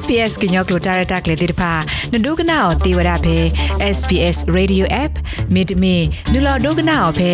SPS ကညောကလိုတာရတာကလေးတိဖာနဒုကနာအောတေဝရဖဲ SPS Radio App မိတမီနူလာဒုကနာအောဖဲ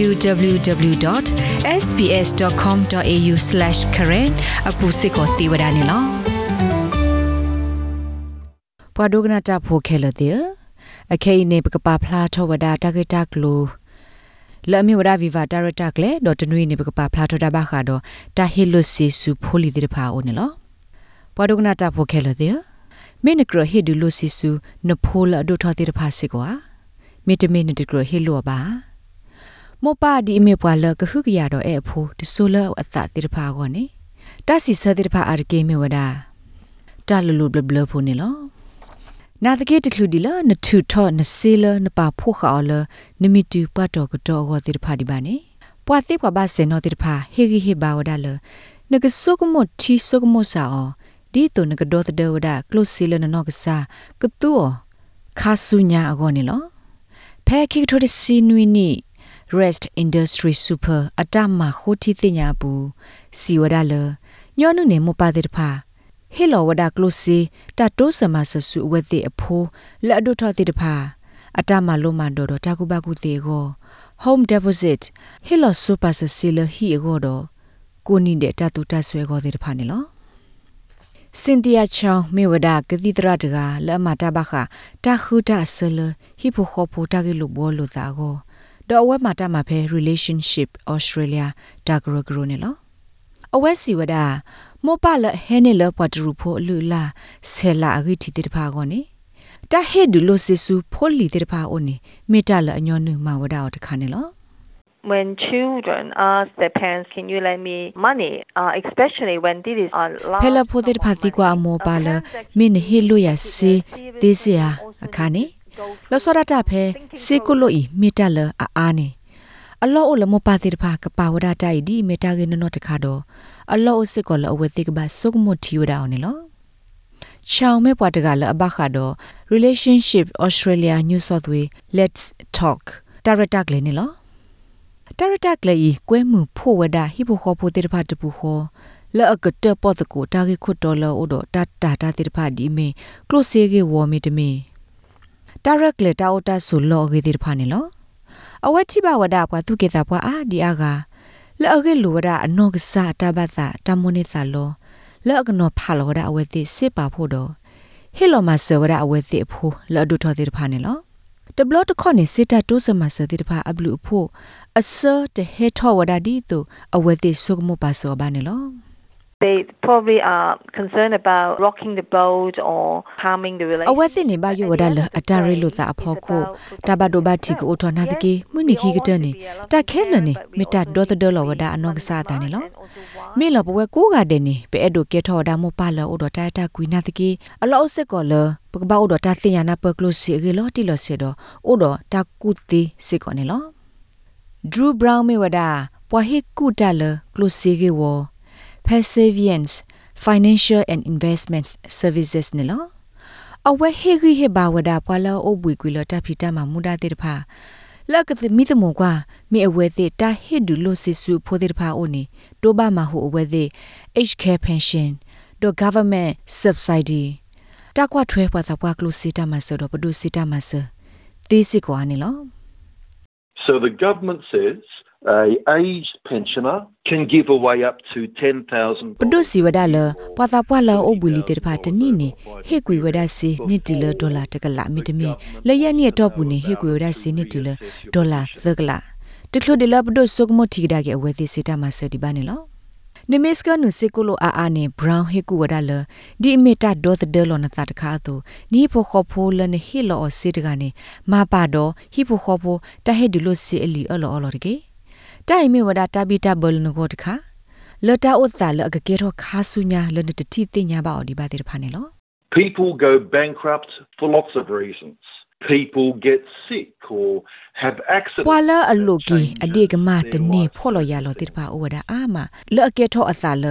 www.sps.com.au/current အခုစစ်ကိုတေဝရနေလောပွာဒုကနာတာဖိုခဲလတဲ့အခေနေပကပဖလာထောဝဒတာဂက်တာကလိုလအမီဝဒဗီဗာတာရတာကလေဒေါ်တနွေနေပကပဖလာထောတာဘာခါတော့တာဟီလုစီဆူဖိုလီတိဖာအိုနေလော ပွာဒုကနာတာဖိုခဲလတဲ့မင်းနကရဟေဒူလိုစီဆူနဖိုလာဒိုထောတိတဖာစီကွာမီတမင်းနတကရဟေလောပါမောပါဒီအမေပွာလကခုကရတော့အဲ့ဖိုဒီဆိုလာအသတိတဖာကောနေတစီစတိတဖာအာရကေမေဝဒတာလလူဘလဘလဖိုနေလောနာတကေတခုဒီလနထုထောနစေလနပါဖိုခါလနမီတူပတ်တော်ကတော့ဟောတိတဖာဒီပါနေပွာသိပွာပါစေနောတိတဖာဟေဂီဟေဘာဝဒါလနကဆုကမထီဆုကမဆာအော ဒီတုန်ကဒေါ်တဒေဝဒကလုစီလနနောကစာကတူခါဆုညာအကောနေလောဖဲခိထိုတစီနွီနီ rest industry super အတမခိုတီတင်ညာဘူးစီဝဒလညောနုနေမပါတဲ့ဖာဟေလောဝဒကလုစီတတိုးစမဆဆူဝဲတဲ့အဖိုးလက်အဒုထတဲ့ဖာအတမလုံးမတော်တော့တာကုဘကုတေကို home deposit ဟေလော super ဆစီလဟီအကောတော့ကိုနိတဲ့တတူတဆွဲကောတဲ့ဖာနေလော စင်တီယာချောင်းမေဝဒကတိတရတကလအမတာဘခတာခုတာဆလဟိဖိုခိုဖိုတာကီလိုဘောလိုတာကိုတော့ဝဲမာတာမှာဖဲ relationship australia တာဂရဂရနေလောအဝဲစီဝဒမောပလဟဲနေလပတ်ရူဖိုလူလာဆဲလာအဂိတီတေတဖာကောနေတဟဲဒူလိုစစ်ဆူဖိုလီတေတဖာအိုနေမေတ္တာလအညောနုမဝဒအော်တခါနေလော when children ask their parents can you lend me money uh, especially when this is on last phela phodir phati kwa mo pala min he lo ya se te se ya akhane lo sora ta phe se ko lo i mita la a a ne အလောအလမပါတိတဖာကပါဝဒတိုင်ဒီမေတာကေနနောတခါတော့အလောအစစ်ကောလအဝဲတိကပါစုကမတီဝဒါအောင်နော်ချောင်းမဲပွားတကလအဘခါတော့ relationship australia new south way let's talk တာရတက်လေနေလော တရတက်လေကွဲမှုဖို့ဝဒဟိဘခောဖို့တေတဖတ်တပူခောလဲအကတပတ်တကိုတာဂိခွတ်တော်လောအိုတော့တတာတာတေတဖတ်ဒီမေကလိုဆေကေဝမီတမီတရက်လေတာအိုတာဆူလောဂေတေတဖတ်နေလောအဝက်တိဘဝဒဘွာသူကေတာဘွာအာဒီအာကလဲအကေလူဝဒအနောကစားတဘသာတမွနိစာလောလဲအကနောဖာလောဒအဝဲတိစစ်ပါဖို့တော့ဟီလိုမဆဝဒအဝဲတိအဖို့လဲဒုထောတေတဖတ်နေလောတဘလတခေါနေစစ်တတိုးစမဆတိတဖာအဘလူဖို့ အစတဟေထောဝဒဒီတုအဝတိဆုကမပါစောဘာနေလော they probably are concerned about rocking the boat or harming the relationship အဝသိနေပါယဝဒလအတရီလို့သာအဖို့ကိုတဘဒိုဘတီကိုထောနာတကေမွနိခိကတနေတခဲလနေမတဒေါ်တဒေါ်လဝဒအနောကစားတာနေလောမေလဘဝကိုကတဲ့နေပဲအဲ့ဒိုကေထောဒါမပါလောအိုဒတာတာကွီနာတကေအလောစစ်ကောလပကဘာအိုဒတာသိညာနာပကလို့စီရေလောတီလို့စေတော့အို ဒတာကုတီစစ်ကောနေလော Drew Brown မေဝဒပွာဟိကုတလကလုစီကေဝ Perseverance Financial and Investments Services နေလောအဝဲဟေဂီဟေဘာဝဒပွာလာအိုဘွေကွေလတာဖီတာမမူဒါတေတဖာလက်ကသမိတမောကွာမိအဝဲသေးတာဟစ်ဒူလိုစစ်ဆူဖိုတေတဖာအိုနေတိုဘာမဟုအဝဲသေး H care pension ဒို government subsidy တာကွာထွဲပွားသာပွားကလုစီတာမဆတော့ဘဒုစီတာမဆသီးစစ်ကွာနေလော So the government says a aged pensioner can give away up to 10,000 pdo si wada la pata pwa la o buli te pha tani ne he kwi wada si ni ti la dollar ta kala mi de mi le ya ni to bu ne he kwi wada si ni ti la dollar ta kala တခလို့ဒီလပဒုဆုကမထီဒါကေအဝဲသိစေတာမဆဒီပါ နေလောနမစ်ကနုစေကိုလိုအာအာနေဘရောင်းဟေကူဝဒါလဒီအမီတာဒေါ်သဒလောနသတခါတူနီဖိုခေါဖိုလနဟီလောအစစ်တကနေမပါတော့ဟီဖိုခေါဖိုတဟဲဒီလိုစီအလီအလောအလောတကေတိုင်မေဝဒတာဘီတာဘလနကိုတခါလတာဥသလအကကေရောခါဆုညာလနတတိတင်ညာပါအော်ဒီပါတဲ့ဖာနေလော People go bankrupt for lots of reasons. People get sick or have accidents. ပွာလာအလုကီအဒီကမတနေဖော်လို့ရလို့တိတဖာဩဝဒအာမလောအကေထောအစာလ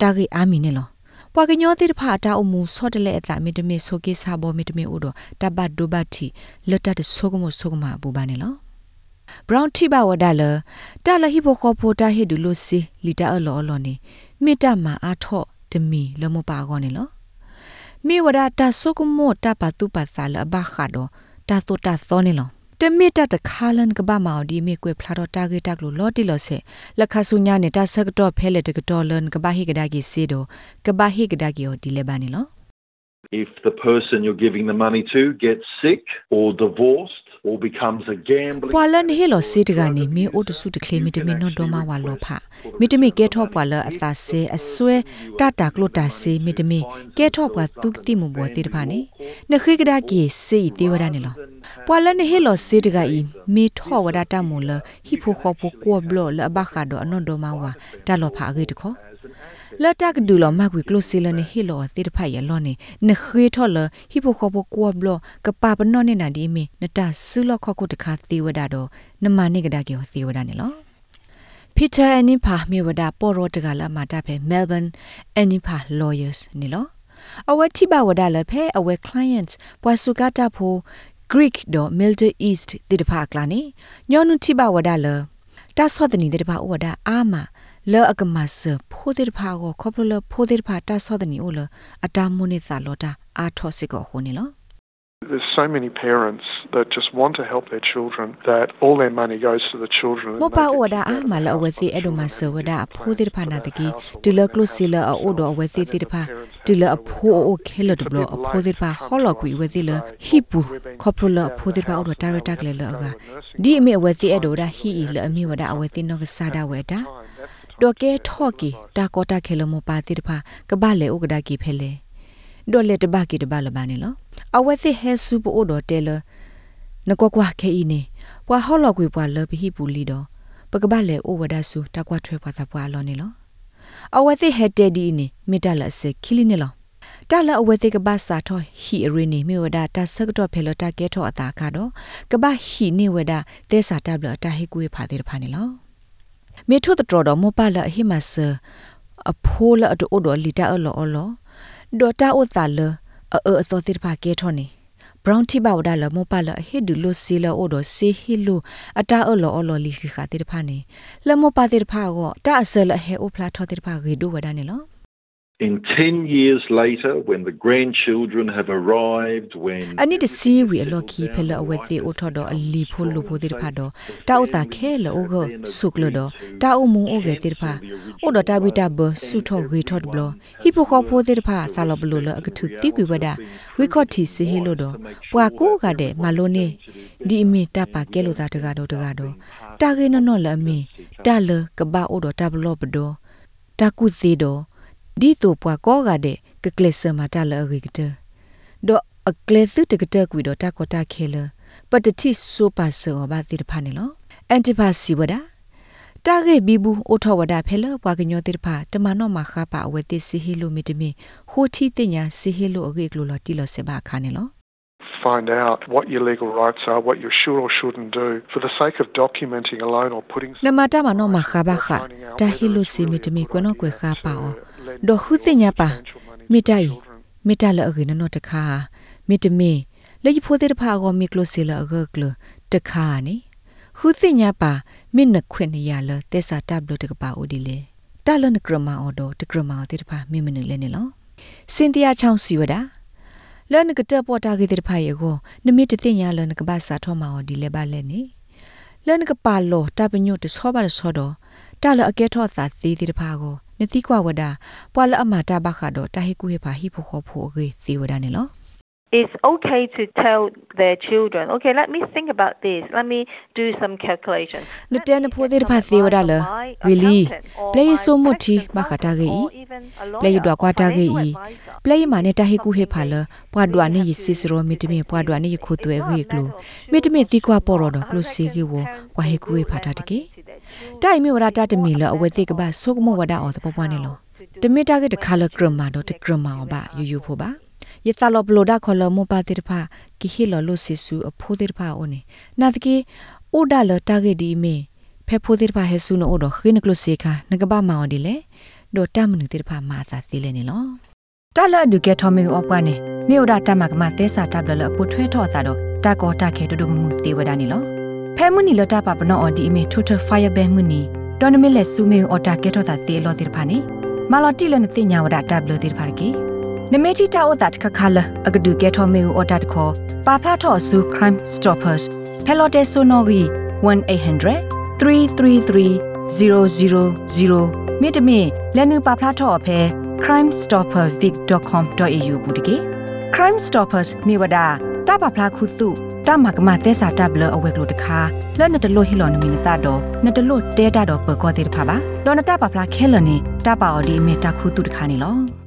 တာဂီအာမီနေလောပွာကညောတိတဖာတာအမှုဆော့တလေအစာမီတမေဆိုကေစာဘောမီတမေဥတော့တဘတ်ဒိုဘတ်တီလတတ်ဆိုကမဆိုကမဘူပါနေလော brown tiba wadala ta la hi bo kho pho ta hi du lo si lita a lo lo ni mi ta ma a tho de mi lo mo pa go ne lo မေဝဒတာဆုကမောတာပတုပစာလဘခါဒ တာတိုတာသောနေလောတမေတတခါလန်ကဘာမောင်ဒီမေကွေဖလာတော့တာဂေတက်လို့လော်တီလော်ဆေလက်ခဆုညာနေတာဆက်တော့ဖဲလေတကတော့လန်ကဘာဟိကဒါဂီစီဒိုကဘာဟိကဒါဂီယိုဒီလေဘာနေလော If the person you're giving the money to gets sick or divorced or becomes a gambling ပွာလန်ဟေလောစီတကနေမီအိုတဆုတကလေမီတမီနော်ဒေါ်မဝါလောဖမီတမီကဲထော့ပွာလအသာဆေအဆွဲတတာကလိုတာဆေမီတမီကဲထော့ပွာတုကတိမဘောတိတဖာနေနခိကဒါကီစေတေဝဒနေလောပွာလန်ဟေလောစီတကဤမီထော့ဝဒတာမူလဟိဖိုခောဖိုကောဘလော လဘခါဒိုအနော်ဒေါ်မဝါတာလောဖာဂေတခောလတ်တက်ဒူလမကွေကလိုစီလနေဟီလောတိတဖိုင်ရလောနေနခေထော်လဟီပိုခေါပကောဘလကပပနောနေနာဒီမီနတဆူလခခုတခါသေဝဒတော့နမနိကဒါကေသေဝဒနေလော Peter Anipa မြေဝဒပေါ်ရောတကလာမာတာဖဲ Melbourne Anipa Lawyers နေလောအဝတိဘဝဒလဖဲအဝဲ clients ပွာစုကတာဖို Greek တော့ Middle East တိတဖာကလာနေညောနုတိဘဝဒ လတာဆောဒနီတိတဖာဝဒအာမလောအကမဆဖိုးတိတဖာကိုခေါပလလဖိုးတိတဖာတာဆောဒနီအိုလအတာမုန်နေစာလောတာအာထောစစ်ကိုခုန်နေလော There's so many parents that just want to help their children that all their money goes to the children. and မော they ပါ get ဝဒ very အာမလအဝစီအဒမဆဝဒအဖိုးတိဖာနာတကီဒလကလုစီလအိုဒအဝစီတိဖာဒလအဖိုးအိုခဲလဒဘလအဖိုးတိဖာဟောလကွီဝစီလဟီ ဒတာရတက်လေလအကဒီအမေအဝစီအဒိုဒါဟီလအမေဝဒအဝစီနောကစာဒဝဲတာဒေါ်ကဲထော့ကီတာကောတာခဲလမပါတိဖာကဘာလေဥကဒါကီဖဲလေဒေါ်လက်တဘကီတဘလဘာနေလောအဝစီဟဲဆူပအိုဒတဲလနကွာကွာခဲအီနေပွာဟောလကွေပွာလဘဟီပူလီတော့ပကပလေအိုဝဒါဆူတကွာထွဲပွားသပွားလောနေလောအဝသိဟက်တဲဒီနေမိတလအစခီလီနေလောတလအဝသိကဘာစာထောဟီရင်းနေမိဝဒတာဆကတော့ဖဲလတာကဲထောအတာကတော့ကဘာဟီနေဝဒတဲစာတဘလတာဟီကွေဖာတဲ့ဖာနေလော မေထုတတော်တော်မပလဟိမဆအဖိုးလအတိုးတော်လီတာအလောအလောဒေါ်တာဥသလအအအသောတိဖာကဲထောနေ brown ti ba wada la mo pa la he du lo se la o do se hi lo ata o lo o lo li khi kha te pha ne la mo pa te pha go ta asel he o phla tho te pha ge do wada ne lo In 10 years later, when the grandchildren have arrived, when ani de si wi a lo ki phe la awe te o tho do a li pho lo pho te pha do ta o ta khe lo o go suk lo do ta o mu o ge te pha o do ta bi ta bo su tho ge tho de blo hi pho kho pho te pha sa lo blo lo a thu ti kwi wada wi kho thi si he lo do pwa ko ga de ma lo ne di mi ta pa ke lo ta de ga do de ga do ta ge no no la mi ta le ka ba o do ta blo bo do ta ku si do ဒီတော့ပွားကောကတဲ့ကကလစ်စမတာလရီကတဲ့တော့အကလစ်စုတကတဲ့ကွီတော့တာကောတာခဲလပတတိဆိုပါဆောဘာတိဖာနေလောအန်တီပါစီဝဒတာဂေဘီဘူးအိုထဝဒဖဲလပွားကညောတိဖာတမနောမခါပါအဝဲတိစီဟီလိုမီတမီဟိုတီတင်ညာစီဟီလိုအဂေကလိုလတီလဆေဘာခါနေလော find out what your legal rights are, what you should or shouldn't do, for the sake of documenting a loan or putting နမတာမနောမခါဘာခါတာဟီလိုစီမီတမီကွနောကွေခါပါအော ဒေါ်ခုတင်ညာပါမိတိုင်မိတလအဂိနနောတခါမိတမေလေဖိုတဲ့ဖာကိုမိကလိုစီလအဂကလတခါနိခုစညာပါမိနခွင့်နရလတက်စာတပ်လို့တကပါဦးဒီလေတလနကရမအော်ဒတကရမအော်တဲ့ဖာမိမနလဲနေလောစင်တယာချောင်းစီဝဒလနကတပေါ်တာကေတဲ့ဖာယေကိုနမိတတင်ညာလနကဘာစာထောမအော်ဒီလေပါလဲနေလနကပါလောတပညုတဆောပါဆောတော့တလအကဲထောသာစီတဲ့ဖာကို နတိကွာဝဒပွာလအမတာဘခါတော့တာဟိကူဟေဖာဟိဖို့ခေါ်ဖို့အေးစီဝဒနေလော It's okay to tell their children, okay, let me think about this. Let me do some calculations. နတဲနဖိုးသေးဖာစီဝဒလဝီလီပလေဆိုမတီဘခတာဂေဤပလေဒွာကွာတာဂေဤပလေမာနေတာဟိကူဟေဖာလပွာဒွာနေယစစ်စရောမီတမီပွာဒွာနေယခုသွဲဂေကလိုမီတမီတီကွာပေါ်တော့ ကလိုစီဂေဝကွာဟိကူဟေဖာတာတကေတိုင်မီဝရတာတမီလအဝဲတိကဘာဆုကမဝဒအော်တပပွားနေလောတမီတာကေတခါလကရမာတော့တကရမာဘာယူယူဖို့ပါယသလဘလိုဒါခေါ်လမပါတိတဖာကိဟီလလိုစစ်ဆူအဖိုးတိတဖာအိုနေနာတကေအိုဒါလတာဂေဒီမေဖဲဖိုးတိတဖာဟဲဆူနိုအိုဒခိနကလစေခာနကဘာမောင်ဒီလေဒိုတမနုတိတဖာမာသာစီလေနေလောတလဒုကေထောမီအော့ပွားနေမြို့ဒါတမကမတဲစာတပ်လလပူထွဲထော့စာတော့တာကောတာခဲဒုဒမမှုသေးဝဒနေလော ဖဲမနီလတာပပနောအော်ဒီမေထူထဖိုင်ဘဲမနီဒေါ်နမီလက်ဆူမေအော်တာကေထော့စာသေးလောတိတဖာနေမာလော်တီလနတိညာဝဒတပ်လတိတဖာကေနမေတီတာအိုတာတခခါလအကဒူကဲထောမေဦးအော်တာတခေါ်ပါဖလာထော့ဆူ crime stoppers ဖဲလော်တဲဆိုနော်ဂီ1800 333 000မြေတမင်လက်နူပါဖလာထော့အဖဲ crimestoppervic.com.au ဘူးတကေ crime stoppers မြေဝဒတာပါဖလာခုတု တာမကမသက်စာတပ်လအဝဲကလို့တခါလဲ့နတလို့ဟီလော်နမီနတာတော့နတလို့တဲတာတော့ပကောသေးတဖာပါလော်နတာပါဖလာခဲလနေတပါအော်ဒီမေတာခုတုတခါနေလော